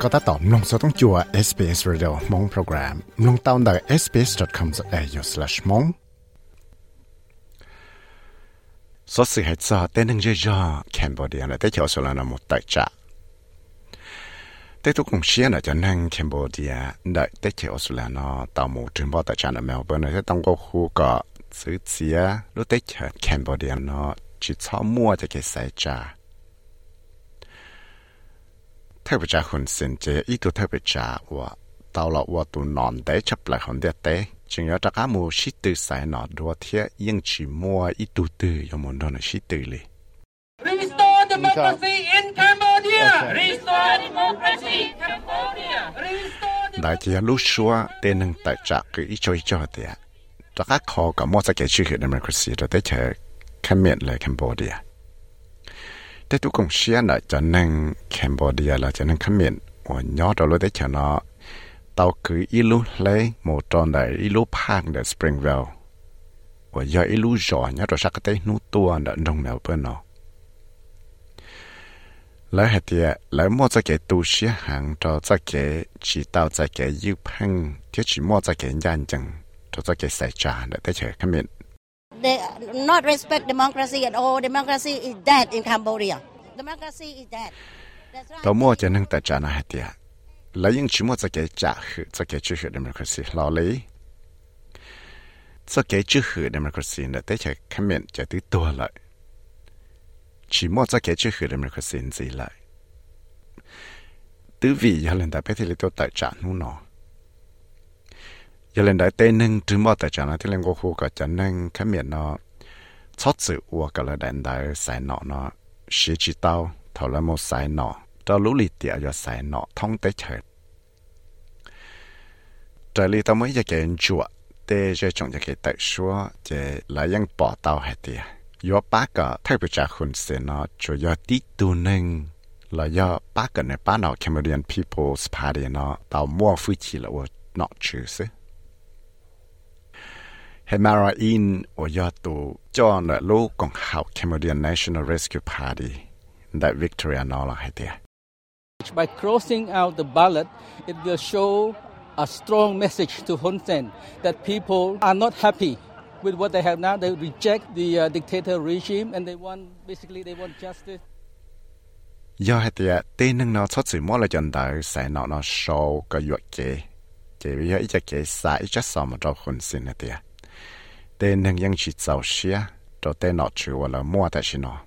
ก็ตัดต่อมลงสต้องจัว SBS Radio มงโปรแกรมลงตาวน์ได้ sbs.com.au/mong สดสิให้จอเต้นหนึ่งเยอะๆแคนเบเดียนะแต่เขียวสุรานามุตตจ่าแต่ทุกคนเชื่อนะจะนั่งแคนเบเดียได้แต่เขียวสุรานาตาวมูถึงบ่ตจ่านะเมลเบิร์นจะต้องก็คู่ก็ซื้อเสียรู้แต่เขียวแคนเบเดียนะจิตชอบมั่วจะเกิดใส่จ่า 特别在混身这一度特别在我到了我都难得出来很多得，仲有大家冇识对晒那多天应住摸一度对有冇多人识对咧？Restore democracy in Cambodia! Restore democracy in Cambodia! Restore 大家路说得能大家个一做一做的，大家考个莫在给出去 democracy 都得去看面来 Cambodia。 แต่ทุกคนเชื่อนะจะนั่งแคนเบเดียละจะนั่งขมิ้นว่าย้อนเราได้เฉนาะเตาคืออีลูเลยหมู่ตอนใดอีลูพางเดสปริงเวลว่าย่ออีลูจอเนี่ยเราสักเตนูตัวเดนงเมลเปิ้นเนาะแล้วเหตุแล้วมั่วจะเกตูเสียหังเราจะเกจีเตาจะเกยูพังที่จีมั่วจะเกยันจังเราจะเกใส่จานได้เฉยขมิ้น they not respect democracy at all. Democracy is dead in Cambodia. Democracy is dead. ตัวมั่วจะนึ่งแต่จานะเดียแล้วยังชิมัวจะเกจ่าหือจะเกจื้อหือ democracy เราเลยจะเกจื้อหือ democracy เนี่ยแต่จะคอมเมนต์จะตื้อตัวเลยชิมัวจะเกจื้อหือ democracy สิเลยตื้อวียันเลยแต่ไปที่ตัวแต่จานู่นเนาะ giờ lên đại tây nâng trừ mò tại chẳng là thì lên cô khu cả chẳng nâng cái miệng nó. Chót sự ua cả là đại đại xài nọ nó. Xí chỉ tao, thảo là một xài nọ. Cho lũ lì tiệt cho xài nọ thông tế trời trời lì tao mới giờ cái chùa, tê cho chồng giờ cái tại xua giờ là ยัง bỏ tao hết tiệt yo ba cái thay bị trả hun xe nó, cho yo tí tu nâng là yo ba cái này ba nào Cambodian People's Party nó. Tao mua phu chỉ là wo not Hemara in or John Lo Kong Hao Cambodian National Rescue Party that Victoria Nola had By crossing out the ballot, it will show a strong message to Hun Sen that people are not happy with what they have now. They reject the uh, dictator regime and they want, basically, they want justice. Do hai tia tê nâng nó xuất sự mỗi là chân đời sẽ nó nó sâu cái yuột kế ít cái sai ít mà cho Hun Sen tên nâng dân chỉ giàu xia cho tên nọ chịu là mua tại xin nó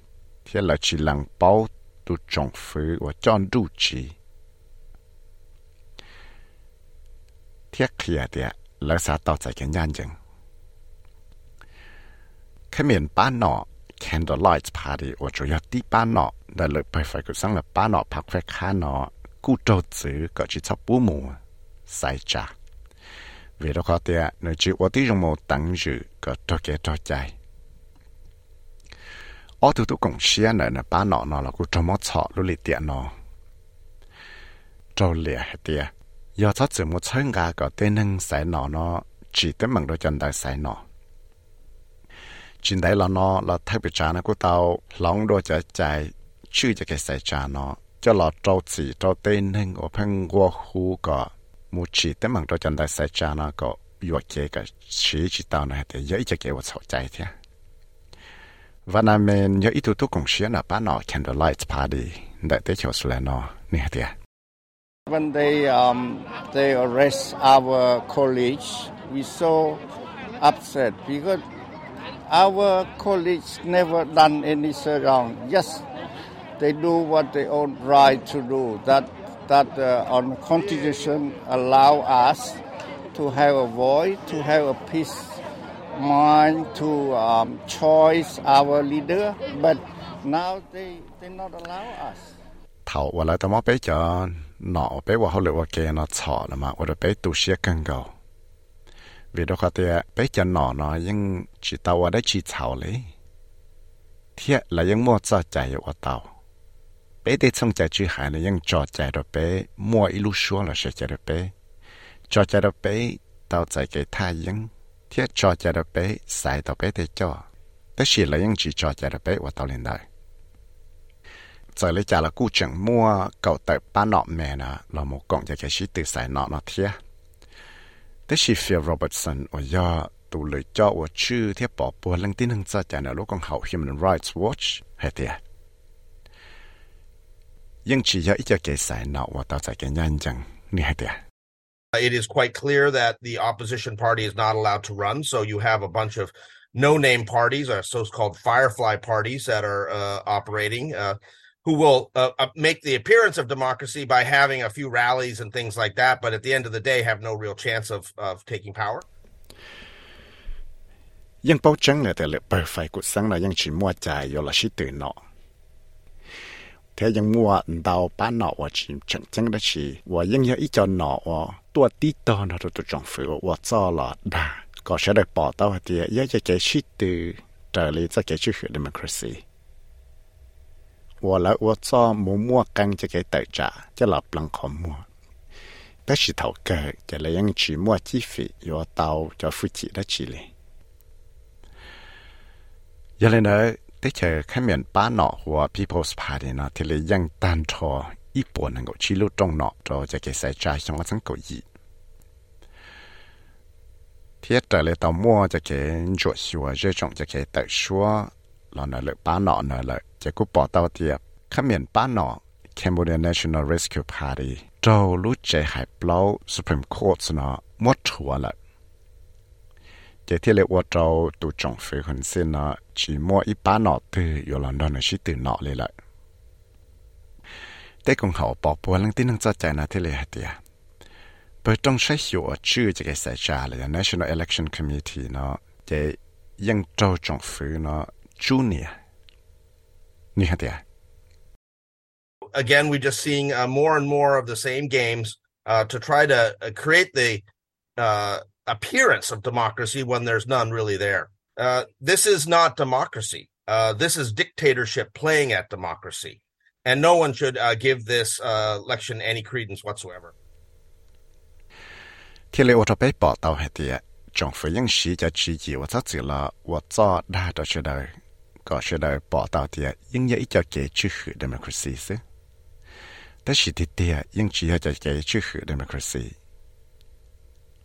thế là chỉ lăng bao tu trồng phứ và chọn đủ chỉ. Thiết kia địa à là sao tạo ra cái nhân dân. Cái miền bán nọ, candlelight party và chủ yếu tí bán nọ là lực bởi phải cứ sang là bán nọ phát phải khá nọ cú trâu chữ có chỉ cho bố mù sai chạc vì đó có thể nơi chịu ở tí trong một tăng dự có cho kế cho chạy ở từ tục cũng xia nữa là ba nọ nọ là cũng trong một chọ lúc lì tiện nọ cho lìa hết tiệt do cho chỉ một chân gà có tên nâng sai nọ nó chỉ tới mừng đôi chân đại sai nọ chính đấy là nó là thay bị trả nó của tao lòng đôi chân chạy chưa cho cái sai trả nó cho là trâu chỉ trâu tên nâng ở phân qua khu có một chỉ tới bằng cho chân đại sai cha nó có yêu kế cái chỉ chỉ tao này thì dễ cho kế của sầu trái thế và nam mình nhớ ít tu công sĩ là bán nó candlelight party đại tế cho số nó nè thế When they um, they arrest our colleagues, we so upset because our colleagues never done any wrong. Just they do what they own right to do. That that uh, on constitution allow us to have a voice, to have a peace mind, to um, choose our leader. But now they they not allow us. Thảo lại tao bé cho nọ bé và hậu lực và kia nó thọ là mà và bé tu sĩ cần cầu. Vì đó có thể bé cho nọ nó nhưng chỉ tao và chỉ thảo lấy. Thiệt là những mua cho chạy của tao. Bé tê xong chạy chữ hải là những trò chạy đó bé mua ít lúc xuống là sẽ chạy đó bé cho chạy đó bé tao chạy cái thay những thiết trò chạy đó bé xài tàu bé tê cho. Tất nhiên là những chỉ trò chạy đó bé và tao lên đây. Giờ lấy trả là cú chẳng mua, cậu tại ba nọ mẹ nè, là một cộng cho cái sĩ từ xài nọ nó thiết. Tất sĩ phía Robertson ở do tụ lời cho ở chữ thiết bỏ bùa lăng tin hăng cho chạy nợ lúc con hậu Human Rights Watch, hay thiệt. nhưng chỉ cho ít cho cái sai nọ và tạo ra cái nhân chẳng như hay thiệt It is quite clear that the opposition party is not allowed to run, so you have a bunch of no name parties, or so called firefly parties, that are uh, operating. Uh, who will uh, uh, make the appearance of democracy by having a few rallies and things like that, but at the end of the day, have no real chance of, of taking power. ยังเป้าจังเนี่ยแต่เลยเปิดไฟกุดสังนะยังชิมัวใจอยู่ละชิตื่นเนาะ thế nhưng mua đào bá nọ và chỉ chẳng chẳng đó chỉ và những cái ít cho nọ và tua tí to nó tụt tụt trong phủ và cho là đà có sẽ được bỏ tao thì nhớ cho cái shit từ trở lại cho cái chữ democracy và là và cho mua mua căng cho cái tài trả cho là bằng khó mua đó chỉ thầu cờ cho là những chỉ mua chi phí và tàu cho phụ chỉ đó chỉ lên giờ lên แต่เธอขมีนป้าหนอหัว People's Party นะที่เลยยังตันทออีปวนังก็ชิลุจงหนอจอจะเกษใจจงก็สังกยีเทียแต่เลยตอมัวจะเกจวดชัวเจจงจะเกแต่ชัวลอนเลยป้าหนอเนเลยจะกูปอเตาเทียบขมีนป้าหนอ Cambodia National Rescue Party โจรู้ใจหายเปล่า Supreme Court นะมดหัวเลย cái thiết lệ ô trâu tụ trọng phải hồn xin nó chỉ mua ít ba nọ từ yêu lần đó nó chỉ từ lại tế công hậu bỏ bùa lăng tin năng cho chạy nó thiết lệ hạt bởi trong sách hiệu ở chữ cái xảy ra là National Election Committee nó cái dân trâu trọng phủ junior ni hạt Again, we're just seeing uh, more and more of the same games uh, to try to uh, create the uh, appearance of democracy when there's none really there. Uh, this is not democracy. Uh, this is dictatorship playing at democracy. And no one should uh, give this uh, election any credence whatsoever. Khi lê chồng chỉ chỉ tìa, democracy tìa, chỉ democracy.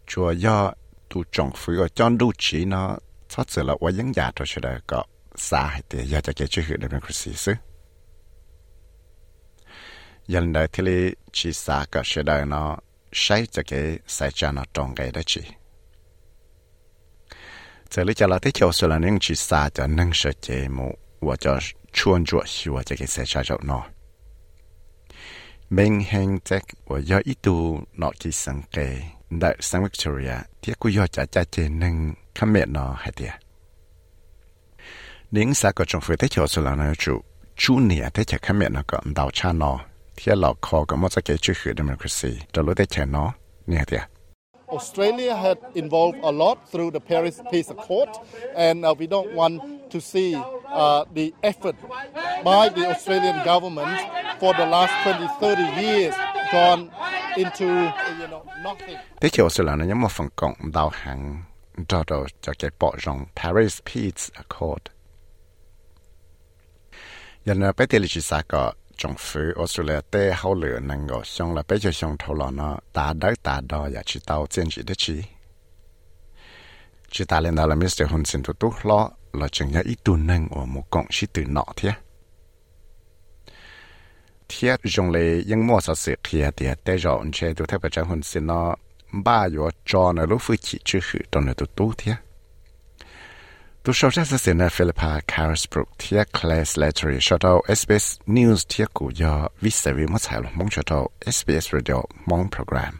chùa do tu trồng phứ ở chọn đu chỉ nó thoát sự là quá dân già cho sự đời có xa hay thì giờ cho cái chữ hiệu democracy xứ dân đời thì chỉ xa có sự đời nó sai cho cái sai cha nó trồng cái đó chỉ giờ lý cho là thế chiều sự là những chỉ xa cho nâng sự chế mũ và cho chuôn chuột hiệu cho cái sai cha cho nó. Mình hành chắc và do ý tu nó chỉ sáng kề đại sang Victoria tiếc cú yo cha cha chế nâng nó hay tiệt nín xa có trong phía thế chỗ số là nó chú nè thế chả khám có đào cha nó thế lọ khó có một cái chữ khử democracy đó lối thế nó nè tiệt Australia had involved a lot through the Paris Peace Accord, and uh, we don't want to see uh, the effort by the Australian government for the last 20, 30 years gone thế chiều sự là nó nhắm một phần cộng đào hàng cho đồ cho cái bộ rong Paris Peace Accord. Giờ nó bé tiền lịch sử có trong phủ Australia tế hậu lửa năng ngộ xong là bé cho xong thâu lọ nó ta đất ta đo và chỉ tàu chiến chỉ đất chỉ. Chỉ ta lên đó là Mr. Hun xin tụ túc lo là chừng nhớ ít tuần năng ở một cộng sĩ từ nọ thế. เทียดจงเลยยังมั่วสะเสียเทียเดียแต่จอนเชดูเทพจ้าหุ่นสินอบ้าอยู่จอนรู้ฟื้นขีชื่อหือตอนนี้ตัวตู้เทียตัวชาวชาติเสนาฟิลิปปาคาร์สบรุกเทียคลาสเลตรีชอตเอาเอสบีเอสนิวส์เทียกูยอวิสัยวิมัติสายลมองชอตเอาเอสบีเอสรีดิโอมองโปรแกรม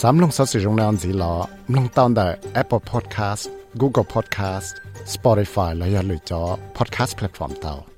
สามลงสอสิจงนอนสีหลอลงตอนเดอ Apple Podcast Google Podcast Spotify และอย่าลืมจอ Podcast Platform เตา